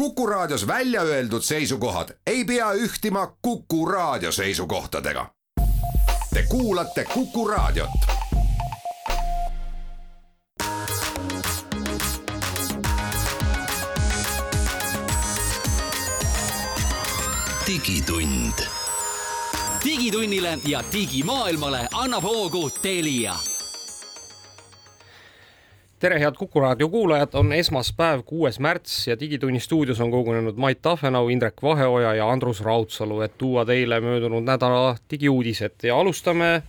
Kuku Raadios välja öeldud seisukohad ei pea ühtima Kuku Raadio seisukohtadega. Te kuulate Kuku Raadiot. digitund. digitunnile ja digimaailmale annab hoogu Telia tere, head Kuku raadio kuulajad, on esmaspäev, kuues märts ja Digitunni stuudios on kogunenud Mait Tafenau, Indrek Vaheoja ja Andrus Raudsalu, et tuua teile möödunud nädala digiuudised ja alustame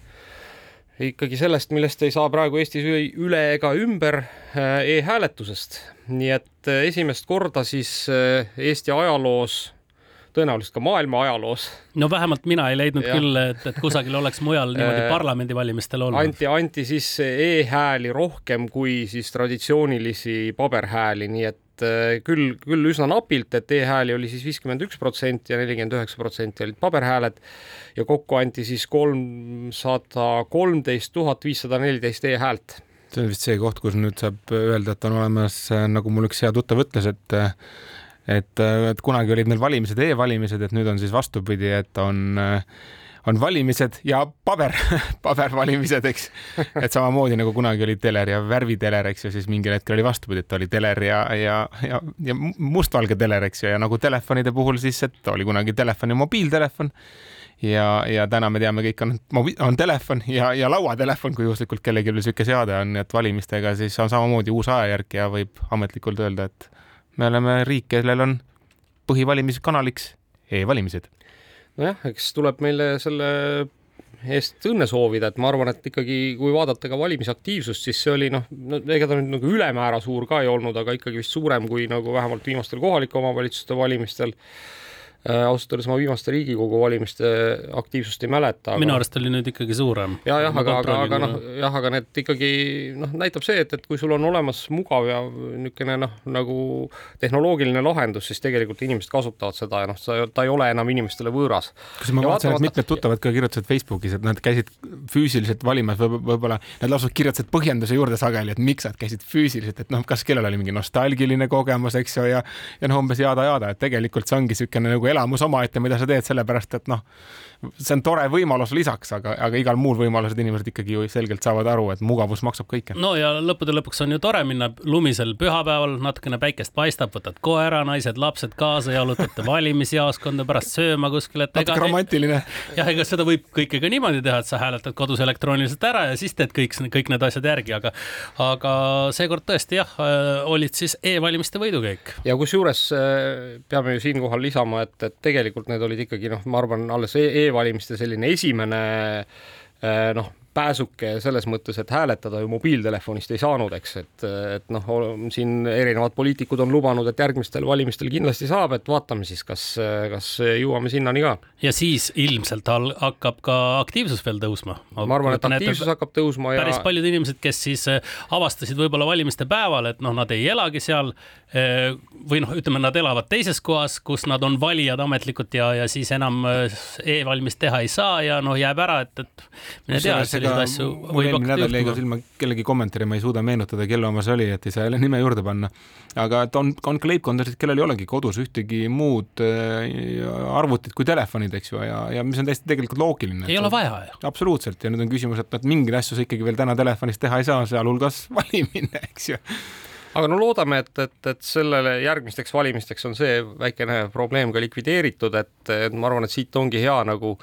ikkagi sellest, millest ei saa praegu Eestis üle ega ümber e, e-hääletusest. nii et esimest korda siis Eesti ajaloos tõenäoliselt ka maailma ajaloos. no vähemalt mina ei leidnud ja. küll, et, et kusagil oleks mujal niimoodi parlamendivalimistel olnud. anti, anti siis e-hääli rohkem kui siis traditsioonilisi paberhääli, nii et äh, küll, küll üsna napilt, et e-hääli oli siis viiskümmend üks protsenti ja nelikümmend üheksa protsenti olid paberhääled ja kokku anti siis kolmsada kolmteist tuhat viissada neliteist e-häält see on vist see koht, kus nüüd saab öelda, et on olemas, nagu mul üks hea tuttav ütles, et et, et kunagi olid meil valimised e-valimised, et nüüd on siis vastupidi, et on on valimised ja paber, pabervalimised, eks. et samamoodi nagu kunagi oli teler ja värviteler, eks ju, siis mingil hetkel oli vastupidi, et oli teler ja, ja, ja, ja mustvalge teler, eks ju, ja nagu telefonide puhul siis, et oli kunagi telefon ja mobiiltelefon ja, ja täna me teame, kõik on, on telefon ja, ja lauatelefon, kui juhuslikult kellelgi veel niisugune seade on, et valimistega siis on samamoodi uus ajajärk ja võib ametlikult öelda, et me oleme riik, kellel on põhivalimiskanaliks e-valimised. nojah, eks tuleb meile selle eest õnne soovida, et ma arvan, et ikkagi kui vaadata ka valimisaktiivsust, siis see oli noh, no ega ta nüüd nagu ülemäära suur ka ei olnud, aga ikkagi vist suurem kui nagu vähemalt viimastel kohalike omavalitsuste valimistel ausalt öeldes ma viimaste Riigikogu valimiste aktiivsust ei mäleta. minu arust oli nüüd ikkagi suurem. ja, jah, aga, aga, aga noh, jah, aga need ikkagi noh, näitab see, et, et kui sul on olemas mugav ja niisugune noh, nagu tehnoloogiline lahendus, siis tegelikult inimesed kasutavad seda ja noh, ta ei ole enam inimestele võõras. kas ma vaatasin, et mitmed tuttavad ka kirjutasid Facebookis, et nad käisid füüsiliselt valimas võib, võib-olla nad lausa kirjutasid põhjenduse juurde sageli, et miks nad käisid füüsiliselt, et noh, kas kellel oli mingi nostalgiline kogemus, eks ju, ja ja noh, umbes jada-jada, et tegelikult see ongi niisugune nagu elamus omaette, mida sa teed sellepärast, et noh, see on tore võimalus lisaks, aga, aga igal muul võimalused inimesed ikkagi ju selgelt saavad aru, et mugavus maksab kõike. no ja lõppude lõpuks on ju tore minna lumisel pühapäeval, natukene päikest paistab, võtad koera, naised, lapsed kaasa, jalutate valimisjaoskonda, pärast sööma kuskile. natuke romantiline. jah, ega seda võib kõike ka niimoodi teha, et sa hääletad kodus elektrooniliselt ära ja siis teed kõik, kõik need asjad järgi, aga, aga seekord tõesti jah, olid siis e-valimiste võidukäik. ja kusjuures äh, peame ju siinkohal lisama, et, et tegelikult need olid ikkagi noh, ma arvan, alles e, -e e-valimiste selline esimene eh, noh, pääsuke selles mõttes, et hääletada ju mobiiltelefonist ei saanud, eks, et, et noh, siin erinevad poliitikud on lubanud, et järgmistel valimistel kindlasti saab, et vaatame siis, kas, kas jõuame sinnani ka. ja siis ilmselt hakkab ka aktiivsus veel tõusma. ma arvan, et aktiivsus et hakkab tõusma ja. päris paljud inimesed, kes siis eh, avastasid võib-olla valimiste päeval, et noh, nad ei elagi seal eh, või noh, ütleme, nad elavad teises kohas, kus nad on valijad ametlikult ja, ja siis enam eh, e-valimist teha ei saa ja noh, jääb ära, et, et mine tea, selliseid asju võib hakata nädal jäi ka silma kellegi kommentaari, ma ei suuda meenutada, kelle oma see oli, et ei saa jälle nime juurde panna. aga et on, on ka leibkondasid, kellel ei olegi kodus ühtegi muud äh, arvutit kui telefonid, eks ju, ja, ja mis on täiesti tegelikult loogiline. ei ole vaja ju. absoluutselt ja nüüd on küsimus, et, et mingeid asju sa ikkagi veel täna telefonist teha ei saa, sealhulgas valimine, eks ju aga no loodame, et, et, et sellele järgmisteks valimisteks on see väikene probleem ka likvideeritud, et, et ma arvan, et siit ongi hea nagu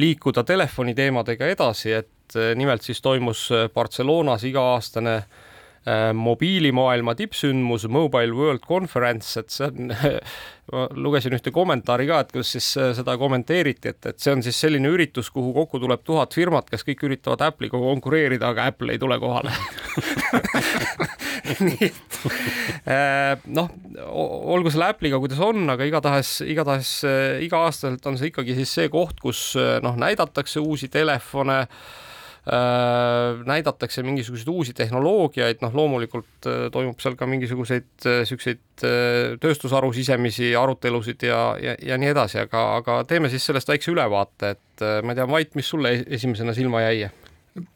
liikuda telefoni teemadega edasi, et nimelt siis toimus eh, Barcelonas iga-aastane eh, mobiilimaailma tippsündmus Mobile World Conference, et see on ma lugesin ühte kommentaari ka, et kus siis seda kommenteeriti, et, et see on siis selline üritus, kuhu kokku tuleb tuhat firmat, kes kõik üritavad Apple'iga konkureerida, aga Apple ei tule kohale. Nii et noh, olgu selle Apple'iga, kuidas on, aga igatahes, igatahes iga-aastaselt on see ikkagi siis see koht, kus noh, näidatakse uusi telefone Äh, näidatakse mingisuguseid uusi tehnoloogiaid, noh loomulikult äh, toimub seal ka mingisuguseid niisuguseid äh, tööstusharu sisemisi arutelusid ja, ja, ja nii edasi, aga, aga teeme siis sellest väikse ülevaate, et ma ei tea, Mait, mis sulle esimesena silma jäi?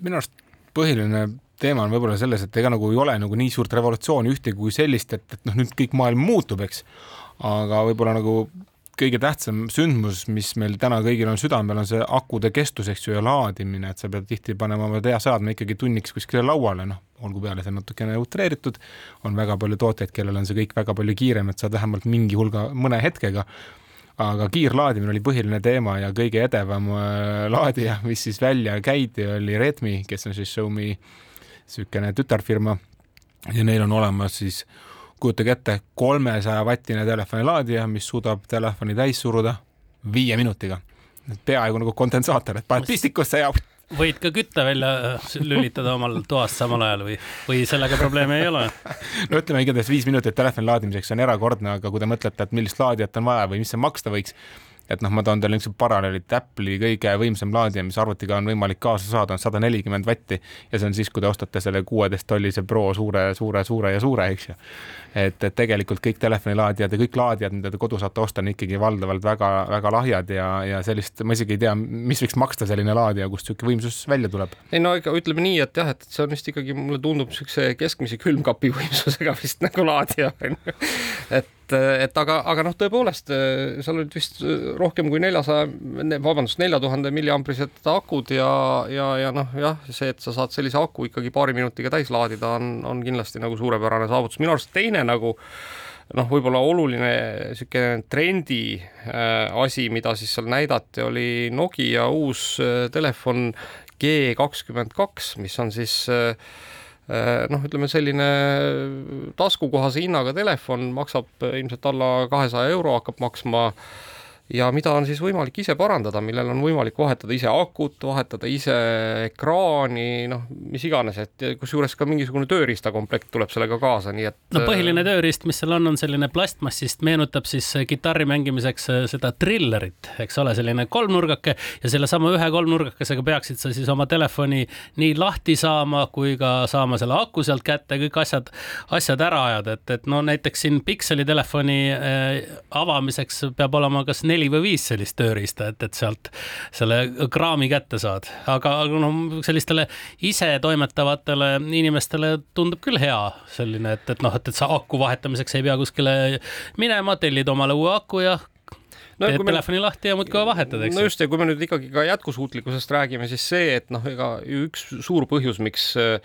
minu arust põhiline teema on võib-olla selles, et ega nagu ei ole nagu nii suurt revolutsiooni ühtegi kui sellist, et, et noh, nüüd kõik maailm muutub, eks aga võib-olla nagu kõige tähtsam sündmus, mis meil täna kõigil on südamel, on see akude kestus, eks ju, ja laadimine, et sa pead tihti panema oma seadme ikkagi tunniks kuskile lauale, noh, olgu peale see natukene utreeritud, on väga palju tooteid, kellel on see kõik väga palju kiirem, et saad vähemalt mingi hulga mõne hetkega. Aga kiirlaadimine oli põhiline teema ja kõige edevam äh, laadija, mis siis välja käidi, oli Redmi, kes on siis Xiaomi niisugune tütarfirma. Ja neil on olemas siis kujutage ette, kolmesaja vatine telefonilaadija, mis suudab telefoni täis suruda viie minutiga. peaaegu nagu kondensaator, et paned pistikusse ja võid ka kütte välja lülitada omal toast samal ajal või, või sellega probleeme ei ole? no ütleme igatahes viis minutit telefoni laadimiseks on erakordne, aga kui te mõtlete, et millist laadijat on vaja või mis see maksta võiks, et noh, ma toon teile niisuguse paralleeli, et Apple'i kõige võimsam laadija, mis arvutiga on võimalik kaasa saada, on sada nelikümmend vatti ja see on siis, kui te ostate selle kuueteist tollise Pro suure, suure, suure ja suure, eks ju. et, et tegelikult kõik telefonilaadijad ja kõik laadijad, mida te kodu saate osta, on ikkagi valdavalt väga-väga lahjad ja, ja sellist, ma isegi ei tea, mis võiks maksta selline laadija, kust niisugune võimsus välja tuleb. ei no ega ütleme nii, et jah, et see on vist ikkagi, mulle tundub niisuguse keskmise külmkapi võimsusega vist nagu laadija on ju, et et, et aga, aga noh, tõepoolest seal olid vist rohkem kui neljasaja, vabandust, nelja tuhande milliamprised akud ja, ja, ja noh, jah, see, et sa saad sellise aku ikkagi paari minutiga täis laadida, on, on kindlasti nagu suurepärane saavutus. minu arust teine nagu noh, võib-olla oluline niisugune trendi äh, asi, mida siis seal näidati, oli Nokia uus äh, telefon G kakskümmend kaks, mis on siis äh, noh, ütleme selline taskukohase hinnaga telefon maksab ilmselt alla kahesaja euro, hakkab maksma. äh, ja mida on siis võimalik ise parandada, millel on võimalik vahetada ise akut, vahetada ise ekraani, noh, mis iganes, et kusjuures ka mingisugune tööriistakomplekt tuleb sellega kaasa, nii et. no põhiline äh, tööriist, mis seal on, on selline plastmassist, meenutab siis kitarri mängimiseks äh, seda trillerit, eks ole, selline kolmnurgake ja sellesama ühe kolmnurgakesega peaksid sa siis oma telefoni nii lahti saama kui ka saama selle aku sealt kätte, kõik asjad, asjad ära ajada, et, et no näiteks siin Pixeli telefoni äh, avamiseks peab olema kas neli või viis sellist tööriista, et, et sealt selle kraami kätte saad. aga, noh, sellistele ise toimetavatele inimestele tundub küll hea selline, et, et noh, et, et sa aku vahetamiseks ei pea kuskile minema, tellid omale uue aku ja no, teed telefoni me... lahti ja muudkui vahetad, eks. no just, ja kui me nüüd ikkagi ka jätkusuutlikkusest räägime, siis see, et noh, ega üks suur põhjus, miks Äh,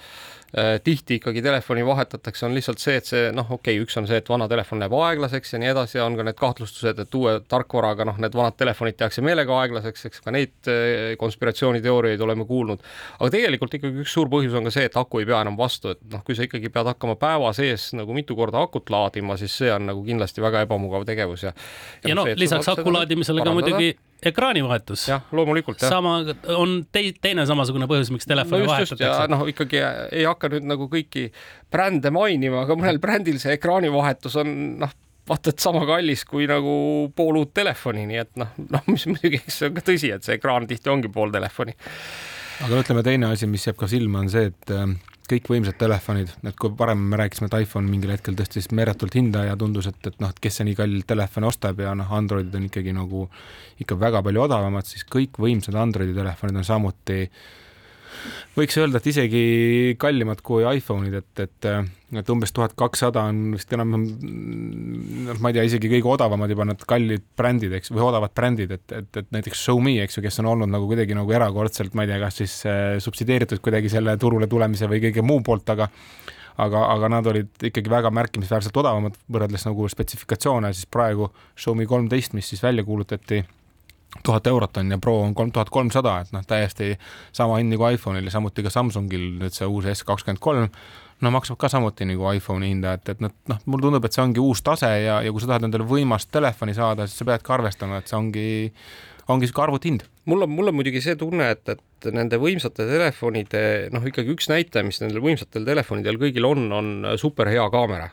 tihti ikkagi telefoni vahetatakse, on lihtsalt see, et see noh, okei okay,, üks on see, et vana telefon läheb aeglaseks ja nii edasi ja on ka need kahtlustused, et uue tarkvaraga noh, need vanad telefonid tehakse meelega aeglaseks, eks ka neid äh, konspiratsiooniteooriaid oleme kuulnud. aga tegelikult ikkagi üks suur põhjus on ka see, et aku ei pea enam vastu, et noh, kui sa ikkagi pead hakkama päeva sees nagu mitu korda akut laadima, siis see on nagu kindlasti väga ebamugav tegevus ja ja, ja noh, lisaks aku laadimisele ka muidugi ekraanivahetus. jah, loomulikult. sama, on tei-, teine samasugune põhjus, miks telefoni no just, vahetatakse. noh, ikkagi ei hakka nüüd nagu kõiki brände mainima, aga mõnel brändil see ekraanivahetus on noh, vaata et sama kallis kui nagu pool uut telefoni, nii et noh, noh, mis muidugi, eks see on ka tõsi, et see ekraan tihti ongi pool telefoni. aga ütleme, teine asi, mis jääb ka silma, on see, et kõikvõimsad telefonid, et kui varem me rääkisime, et iPhone mingil hetkel tõstis meeletult hinda ja tundus, et, et noh, et kes see nii kallilt telefone ostab ja noh, Androidid on ikkagi nagu ikka väga palju odavamad, siis kõikvõimsad Androidi telefonid on samuti äh, võiks öelda, et isegi kallimad kui iPhone'id, et, et, et umbes tuhat kakssada on vist enam-vähem, noh, ma ei tea, isegi kõige odavamad juba need kallid brändid, eks, või odavad brändid, et, et, et näiteks Xiaomi, eks ju, kes on olnud nagu kuidagi nagu erakordselt, ma ei tea, kas siis äh, subsideeritud kuidagi selle turule tulemise või kõige muu poolt, aga aga, aga nad olid ikkagi väga märkimisväärselt odavamad võrreldes nagu spetsifikatsioone, siis praegu Xiaomi kolmteist, mis siis välja kuulutati tuhat eurot on ja Pro on kolm tuhat kolmsada, et noh, täiesti sama hind nagu iPhone'il ja samuti ka Samsungil nüüd see uus S kakskümmend kolm, no maksab ka samuti nagu iPhone'i hinda, et, et noh, noh, mulle tundub, et see ongi uus tase ja, ja kui sa tahad endale võimast telefoni saada, siis sa peadki arvestama, et see ongi, ongi niisugune arvutihind. mul on, mul on muidugi see tunne, et, et nende võimsate telefonide noh, ikkagi üks näitaja, mis nendel võimsatel telefonidel kõigil on, on super hea kaamera.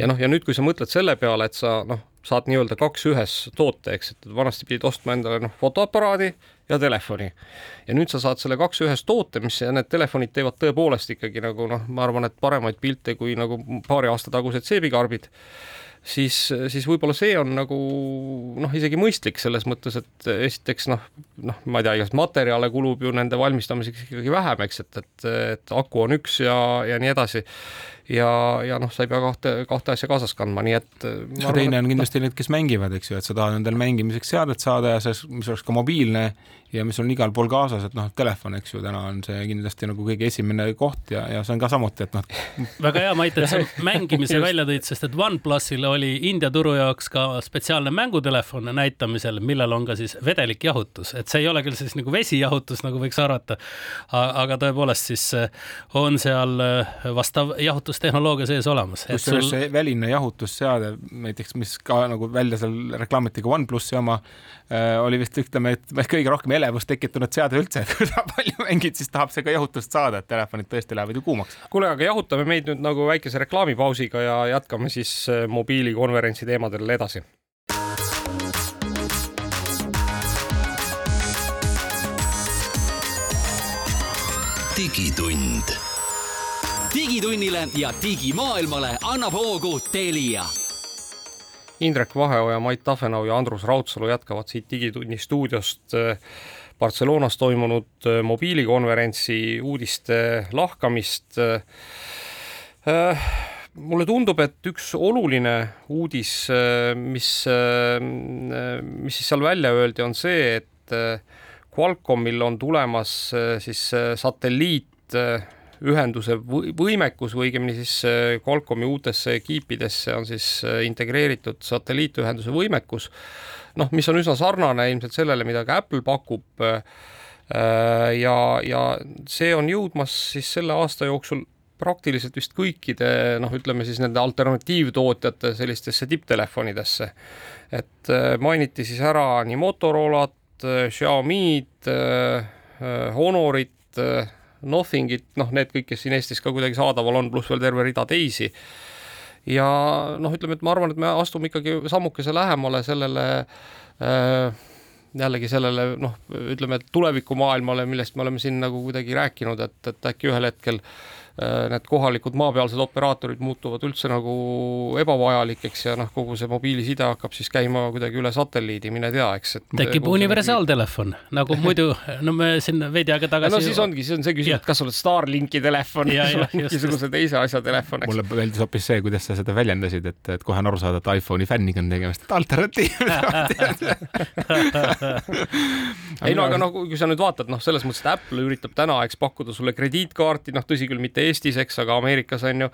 ja noh, ja nüüd, kui sa mõtled selle peale, et sa noh, saad nii-öelda kaks ühes toote, eks, et vanasti pidid ostma endale noh, fotoaparaadi ja telefoni. ja nüüd sa saad selle kaks ühes toote, mis ja need telefonid teevad tõepoolest ikkagi nagu noh, ma arvan, et paremaid pilte kui nagu paari aasta tagused seebikarbid siis, siis võib-olla see on nagu noh, isegi mõistlik selles mõttes, et esiteks noh, noh, ma ei tea, igast materjale kulub ju nende valmistamiseks ikkagi vähem, eks, et, et, et aku on üks ja, ja nii edasi ja, ja noh, sa ei pea kahte, kahte asja kaasas kandma, nii et. ja teine on kindlasti need, kes mängivad, eks ju, et sa tahad endale mängimiseks seadet saada ja see, mis oleks ka mobiilne ja mis on igal pool kaasas, et noh, telefon, eks ju, täna on see kindlasti nagu kõige esimene koht ja, ja see on ka samuti, et noh. väga hea, Mait, et sa mängimise välja tõid, sest et OnePlusil oli India turu jaoks ka spetsiaalne mängutelefon näitamisel, millel on ka siis vedelikjahutus, et see ei ole küll siis nagu vesijahutus, nagu võiks arvata. aga tõepoolest siis eh, on seal eh, vastav jahutustehnoloogia sees olemas. kusjuures sul... see väline jahutusseade näiteks, mis ka nagu välja seal reklaamiti ka OnePlusi oma, eh, oli vist ütleme, et kõige rohkem elevust tekitanud seade üldse, et kui sa palju mängid, siis tahab see ka jahutust saada, et telefonid tõesti lähevad ju kuumaks. kuule, aga jahutame meid nüüd nagu väikese reklaamipausiga ja jätkame siis äh, mobiilikonverentsi teemadel edasi. digitund. digitunnile ja digimaailmale annab hoogu Telia Indrek Vaheoja, Mait Tafenau ja Andrus Raudsalu jätkavad siit Digitunni stuudiost äh, Barcelonas toimunud äh, mobiilikonverentsi uudiste lahkamist. Äh, mulle tundub, et üks oluline uudis, mis, mis siis seal välja öeldi, on see, et Qualcommil on tulemas siis satelliit ühenduse võimekus või õigemini siis äh, Qualcomm'i uutesse kiipidesse on siis äh, integreeritud satelliitühenduse võimekus, noh, mis on üsna sarnane ilmselt sellele, mida ka Apple pakub. Äh, ja, ja see on jõudmas siis selle aasta jooksul praktiliselt vist kõikide noh, ütleme siis nende alternatiivtootjate sellistesse tipptelefonidesse. et mainiti siis ära nii Motorolat, Xiaomi'd, Honorit Nothingit, noh, need kõik, kes siin Eestis ka kuidagi saadaval on, pluss veel terve rida teisi. ja noh, ütleme, et ma arvan, et me astume ikkagi sammukese lähemale sellele äh, jällegi sellele noh, ütleme tulevikumaailmale, millest me oleme siin nagu kuidagi rääkinud, et, et äkki ühel hetkel äh, Äh, need kohalikud maapealsed operaatorid muutuvad üldse nagu ebavajalikeks ja noh, kogu see mobiiliside hakkab siis käima kuidagi üle satelliidi, mine tea, eks. tekib universaaltelefon nagu muidu, no me siin veidi aega tagasi. no siis ongi, siis on see küsimus, et kas sa oled Starlinki telefon või sul on mingisuguse teise asja telefon, eks. mulle meeldis hoopis see, kuidas sa seda väljendasid, et, et kohe on aru saada, et iPhone'i fänniga on tegemist, et alternatiiv ei no aga noh, kui sa nüüd vaatad, noh, selles mõttes, et Apple üritab täna, eks pakkuda sulle krediitkaarti, noh, tõsi küll, mitte Eestis, eks, aga Ameerikas on ju,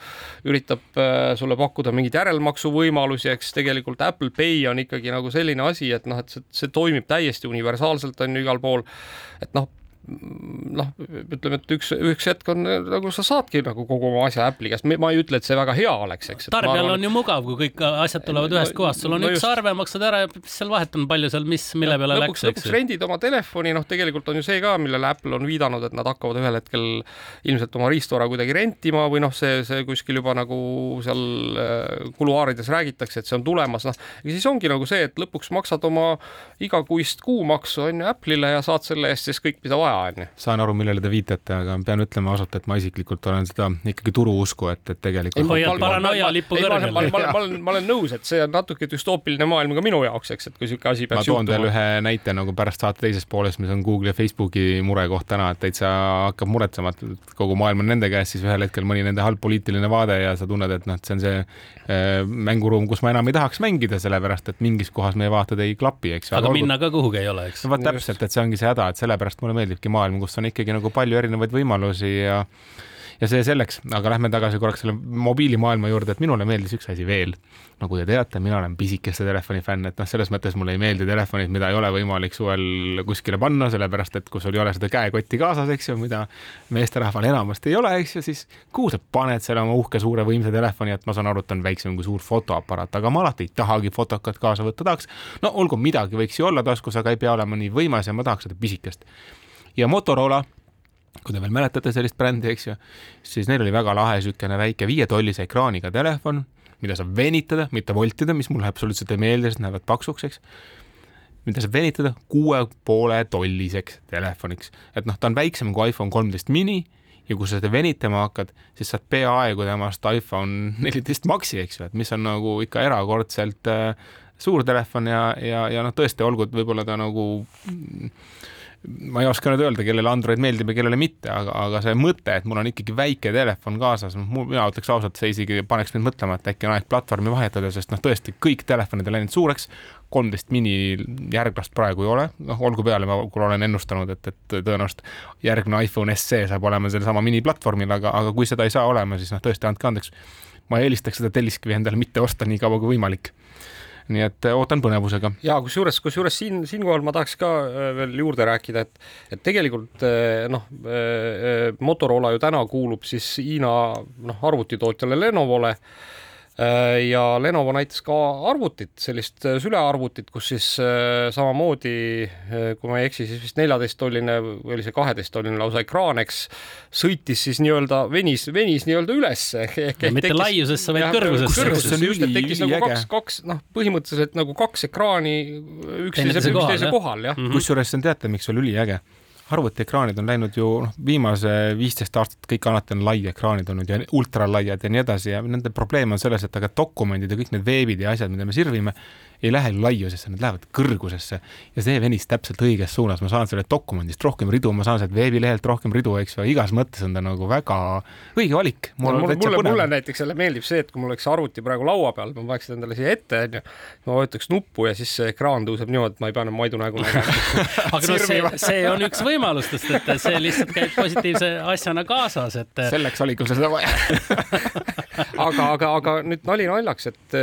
üritab äh, sulle pakkuda mingeid järelmaksuvõimalusi, eks tegelikult Apple Pay on ikkagi nagu selline asi, et noh, et see, see toimib täiesti universaalselt on ju igal pool. et noh noh, ütleme, et üks, üks hetk on nagu sa saadki nagu kogu oma asja Apple'i käest, ma ei ütle, et see väga hea oleks, eks. tarbijal on ju mugav, kui kõik asjad tulevad no, ühest kohast, sul on no üks just. arve, maksad ära ja mis seal vahet on, palju seal, mis, mille peale lõpuks, läks, lõpuks rendid oma telefoni, noh, tegelikult on ju see ka, millele Apple on viidanud, et nad hakkavad ühel hetkel ilmselt oma riistvara kuidagi rentima või noh, see, see kuskil juba nagu seal äh, kuluaarides räägitakse, et see on tulemas, noh, ja siis ongi nagu see, et lõpuks maksad oma igakuist kuumaksu on ju Apple'ile ja saad selle eest siis kõik, mida vaja, on ju. saan aru, millele te viitate, aga pean ütlema ausalt, et ma isiklikult olen seda ikkagi turuusku, et, et tegelikult. hoiad paranoia lippu kõrgel. ma, ma, ma olen, ma olen nõus, et see on natuke düstoopiline maailm ka minu jaoks, eks, et kui niisugune asi peaks juhtuma. ma toon teile ühe näite nagu pärast saate teises pooles, mis on Google'i ja Facebooki murekoht täna, et täitsa hakkab muretsema, et kogu maailm on nende käes, siis ühel hetkel mõni nende halb poliitiline vaade ja sa tunned, et noh, et see on see äh, mänguruum, kus ma enam ei tahaks mängida, sellepärast et mingis kohas meie vaated ei klapi, eks. aga minna ka kuhugi ei ole, eks. no vot täpselt, et see ongi see häda, et sellepärast mulle meeldibki maailm, kus on ikkagi nagu palju erinevaid võimalusi ja ja see selleks, aga lähme tagasi korraks selle mobiilimaailma juurde, et minule meeldis üks asi veel. nagu te teate, mina olen pisikeste telefoni fänn, et noh, selles mõttes mulle ei meeldi telefonid, mida ei ole võimalik suvel kuskile panna, sellepärast et kui sul ei ole seda käekotti kaasas, eks ju, mida meesterahval enamasti ei ole, eks ju, siis kuhu sa paned selle oma uhke suure võimsa telefoni, et ma saan aru, et on väiksem kui suur fotoaparaat, aga ma alati ei tahagi fotokat kaasa võtta, tahaks, no olgu, midagi võiks ju olla taskus, aga ei pea olema nii võimas ja ma tahaks seda pisikest. ja Motorola kui te veel mäletate sellist brändi, eks ju, siis neil oli väga lahe niisugune väike viietollise ekraaniga telefon, mida saab venitada, mitte voltida, mis mulle absoluutselt ei meeldi, sest näevad paksuks, eks. mida saab venitada kuue poole tolliseks telefoniks, et noh, ta on väiksem kui iPhone kolmteist mini ja kui sa seda venitama hakkad, siis saad peaaegu temast iPhone neliteist Maxi, eks ju, et mis on nagu ikka erakordselt äh, suur telefon ja, ja, ja noh, tõesti, olgu võib-olla ta nagu mm, ma ei oska nüüd öelda, kellele Android meeldib ja kellele mitte, aga, aga see mõte, et mul on ikkagi väike telefon kaasas, mina ütleks ausalt, see isegi paneks mind mõtlema, et äkki on aeg platvormi vahetada, sest noh, tõesti kõik telefonid on läinud suureks, kolmteist mini järglast praegu ei ole, noh, olgu peale, ma küll olen ennustanud, et, et tõenäoliselt järgmine iPhone SE saab olema sellesama miniplatvormil, aga, aga kui seda ei saa olema, siis noh, tõesti andke andeks. ma eelistaks seda telliskivi endale mitte osta nii kaua kui võimalik nii et äh, ootan põnevusega. ja kusjuures, kusjuures siin, siinkohal ma tahaks ka äh, veel juurde rääkida, et, et tegelikult äh, noh, Motorola ju täna kuulub siis Hiina noh, arvutitootjale Lenovole ja Lenovo näitas ka arvutit, sellist äh, sülearvutit, kus siis äh, samamoodi, kui ma ei eksi, siis vist neljateisttolline või oli see kaheteisttolline lausa ekraan, eks, sõitis siis nii-öelda, venis, venis nii-öelda ülesse. mitte tekkis, laiusesse, vaid kõrgusesse. kõrgusesse just, et tekkis nagu kaks, kaks, noh, põhimõtteliselt nagu kaks ekraani üksteise, üksteise kohal, jah. kusjuures see on teate, miks oli üliäge arvutiekraanid on läinud ju noh, viimase viisteist aastat kõik alati on laiekraanid olnud ja ultralaiad ja nii edasi ja nende probleem on selles, et aga dokumendid ja kõik need veebid ja asjad, mida me sirvime, ei lähe laiusesse, nad lähevad kõrgusesse. Ja see venis täpselt õiges suunas, ma saan sellest dokumendist rohkem ridu, ma saan sealt veebilehelt rohkem ridu, eks ju, igas mõttes on ta nagu väga õige valik. mulle, mulle, mulle näiteks jälle meeldib see, et kui mul oleks arvuti praegu laua peal, ma paneks endale siia ette, onju, ma vajutaks nuppu ja siis see ekraan tõuseb niimoodi, et ma ei pea enam Maidu nägu nägema. Aga no see, see on üks võimalustest, et see lihtsalt käib positiivse asjana kaasas, et. selleks oli, kui seda vaja aga, aga, aga nüüd nali naljaks, et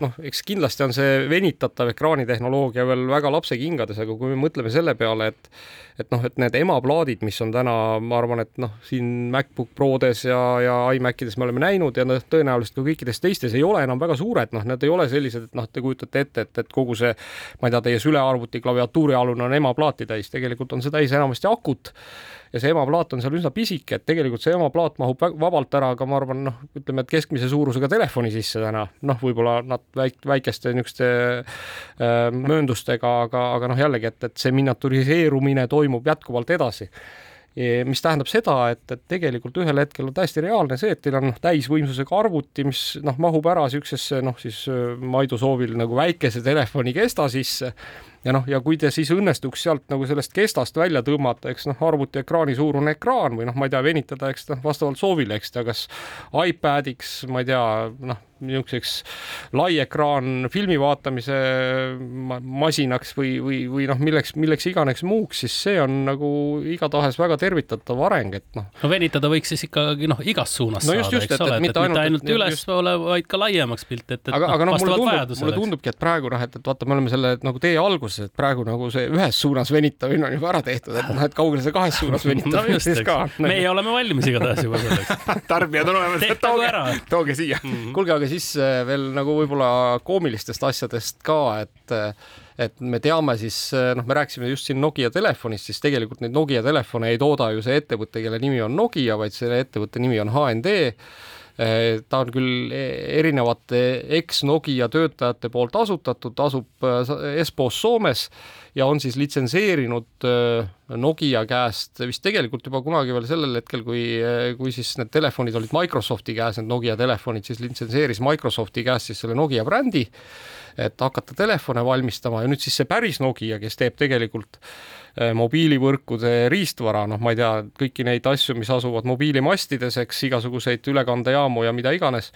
noh, eks kindlasti on see venitatav ekraanitehnoloogia veel väga lapsekingades, aga kui me mõtleme selle peale, et et noh, et need emaplaadid, mis on täna, ma arvan, et noh, siin MacBook Prodes ja, ja iMacides me oleme näinud ja noh, tõenäoliselt ka kõikides teistes ei ole enam väga suured, noh, need ei ole sellised, et noh, te kujutate ette, et, et kogu see, ma ei tea, teie sülearvuti klaviatuuri alune on emaplaati täis, tegelikult on see täis enamasti akut ja see emaplaat on seal üsna pisike, et tegelikult see emaplaat mahub vabalt ära ka, ma arvan, noh, ütleme, et keskmise suurusega telefoni sisse täna, noh, võib-olla nad väik-, väikeste niisuguste äh, mööndustega, aga, aga noh, jällegi, et, et see miniaturiseerumine toimub jätkuvalt edasi. Mis tähendab seda, et, et tegelikult ühel hetkel on täiesti reaalne see, et teil on noh, täisvõimsusega arvuti, mis noh, mahub ära niisugusesse noh, siis äh, Maidu soovil nagu väikese telefoni kesta sisse ja noh, ja kui te siis õnnestuks sealt nagu sellest kestast välja tõmmata, eks noh, arvuti ekraani suurune ekraan või noh, ma ei tea, venitada, eks noh, vastavalt soovile, eks ta kas iPadiks, ma ei tea, noh, niisuguseks lai ekraan filmi vaatamise masinaks või, või, või noh, milleks, milleks iganes muuks, siis see on nagu igatahes väga tervitatav areng, et noh. no venitada võiks siis ikkagi noh, igas suunas no just, saada, eks ole, et mitte ainult, ainult ülespoole, vaid ka laiemaks pilt, et, et aga, aga noh, mulle tundub, mulle tundubki, et praegu noh, et, et vaata, me oleme selle nagu tee alguses et praegu nagu see ühes suunas venitamine on juba ära tehtud, et noh, et kaugele see kahes suunas venitamine no siis ka. meie oleme valmis igatahes juba selleks tarbijad on olemas, et tooge, tooge siia mm. -hmm. kuulge, aga siis äh, veel nagu võib-olla koomilistest asjadest ka, et et me teame siis, noh, me rääkisime just siin Nokia telefonist, siis tegelikult neid Nokia telefone ei tooda ju see ettevõte, kelle nimi on Nokia, vaid selle ettevõtte nimi on HND ta on küll e-, erinevate eks-Nokia töötajate poolt asutatud, asub äh, Espoos Soomes ja on siis litsenseerinud äh, Nokia käest vist tegelikult juba kunagi veel sellel hetkel, kui, kui siis need telefonid olid Microsofti käes, need Nokia telefonid, siis litsenseeris Microsofti käest siis selle Nokia brändi, et hakata telefone valmistama. Ja nüüd siis see päris Nokia, kes teeb tegelikult Äh, mobiilivõrkude riistvara, noh, ma ei tea, kõiki neid asju, mis asuvad mobiilimastides, eks igasuguseid ülekandejaamu ja mida iganes,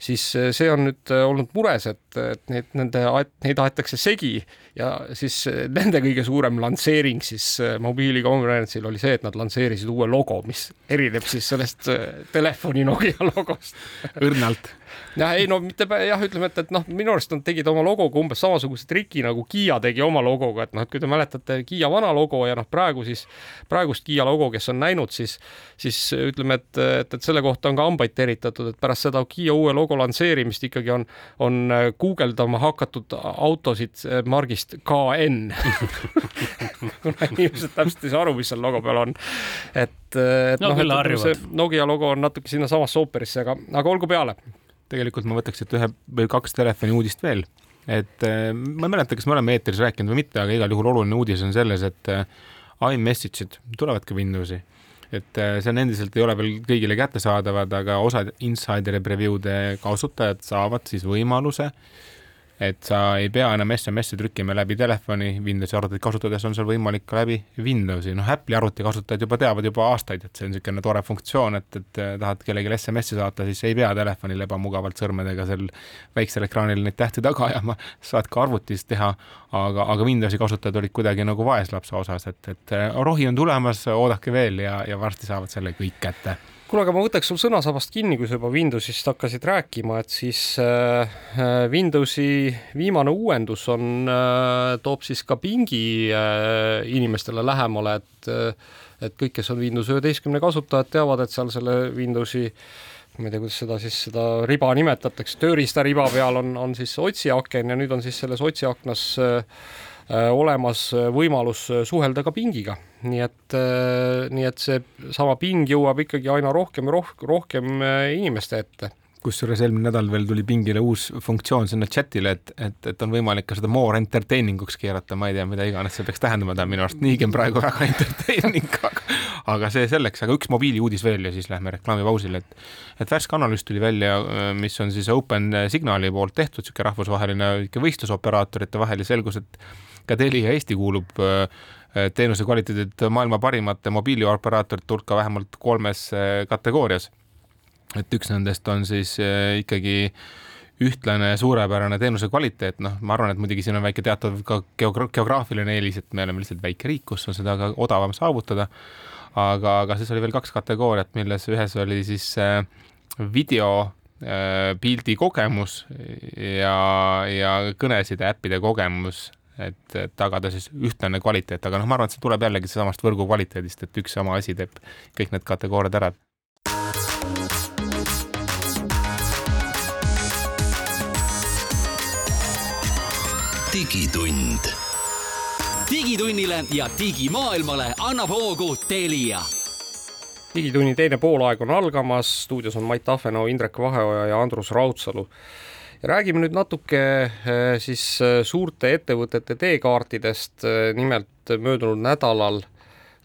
siis äh, see on nüüd äh, olnud mures, et, et neid, nende, neid aetakse segi ja siis nende kõige suurem lansseering siis mobiilikonverentsil oli see, et nad lansseerisid uue logo, mis erineb siis sellest telefoni Nokia logost. õrnalt jah, ei no mitte jah, ütleme, et, et noh, minu arust nad tegid oma logoga umbes samasuguse triki nagu Kiia tegi oma logoga, et noh, et kui te mäletate Kiia vana logo ja noh, praegu siis praegust Kiia logo, kes on näinud, siis siis ütleme, et, et, et selle kohta on ka hambaid teritatud, et pärast seda Kiia uue logo lansseerimist ikkagi on, on guugeldama hakatud autosid margist KN kuna inimesed täpselt ei saa aru, mis seal logo peal on. et, et no, noh, et see Nokia logo on natuke sinnasamasse ooperisse, aga, aga olgu peale tegelikult ma võtaks siit ühe või kaks telefoni uudist veel, et äh, ma ei mäleta, kas me oleme eetris rääkinud või mitte, aga igal juhul oluline uudis on selles, et äh, iMessage'id tulevad ka Windowsi. et äh, see on endiselt, ei ole veel kõigile kättesaadavad, aga osad insider preview'de kasutajad saavad siis võimaluse et sa ei pea enam SMS-e trükkima läbi telefoni, Windowsi arvutit kasutades on sul võimalik ka läbi Windowsi, noh Apple'i arvuti kasutajad juba teavad juba aastaid, et see on niisugune tore funktsioon, et, et tahad kellelegi SMS-i saata, siis ei pea telefonil ebamugavalt sõrmedega seal väiksel ekraanil neid tähti taga ajama, saad ka arvutis teha, aga, aga Windowsi kasutajad olid kuidagi nagu vaeslapse osas, et, et rohi on tulemas, oodake veel ja, ja varsti saavad selle kõik kätte kuule, aga ma võtaks sul sõnasabast kinni, kui sa juba Windowsist hakkasid rääkima, et siis äh, äh, Windowsi viimane uuendus on äh,, toob siis ka pingi äh, inimestele lähemale, et äh, et kõik, kes on Windows üheteistkümne kasutajad, teavad, et seal selle Windowsi ma ei tea, kuidas seda siis, seda riba nimetatakse, tööriistariba peal on, on siis otsiaken ja nüüd on siis selles otsiaknas äh, olemas äh, võimalus äh, suhelda ka pingiga, nii et, nii et seesama ping jõuab ikkagi aina rohkem ja rohkem, rohkem inimeste ette. Kusjuures eelmine nädal veel tuli pingile uus funktsioon sinna chat'ile, et, et, et on võimalik ka seda more entertaining uks keerata, ma ei tea, mida iganes see peaks tähendama, ta on minu arust niigi praegu väga entertaining, aga, aga see selleks, aga üks mobiiliuudis veel ja siis lähme reklaamipausile, et et värske analüüs tuli välja, mis on siis Open Signali poolt tehtud, niisugune rahvusvaheline võistlusoperaatorite vahel ja selgus, et ka Telia Eesti kuulub äh, teenuse kvaliteedilt maailma parimate mobiilioperaatorite hulka vähemalt kolmes äh, kategoorias. et üks nendest on siis äh, ikkagi ühtlane suurepärane teenuse kvaliteet, noh, ma arvan, et muidugi siin on väike teatav ka geogra geograafiline eelis, et me oleme lihtsalt väike riik, kus on seda ka odavam saavutada. aga, aga siis oli veel kaks kategooriat, milles ühes oli siis video pildi kogemus ja, ja kõneside äppide kogemus et, tagada siis ühtlane kvaliteet, aga noh, ma arvan, et see tuleb jällegi seesamast võrgu kvaliteedist, et üks sama asi teeb kõik need kategooriad ära. digitund. digitunnile ja digimaailmale annab hoogu Telia digitunni teine poolaeg on algamas, stuudios on Mait Ahvenau, Indrek Vaheoja ja Andrus Raudsalu räägime nüüd natuke äh, siis äh, suurte ettevõtete teekaartidest, äh, nimelt möödunud nädalal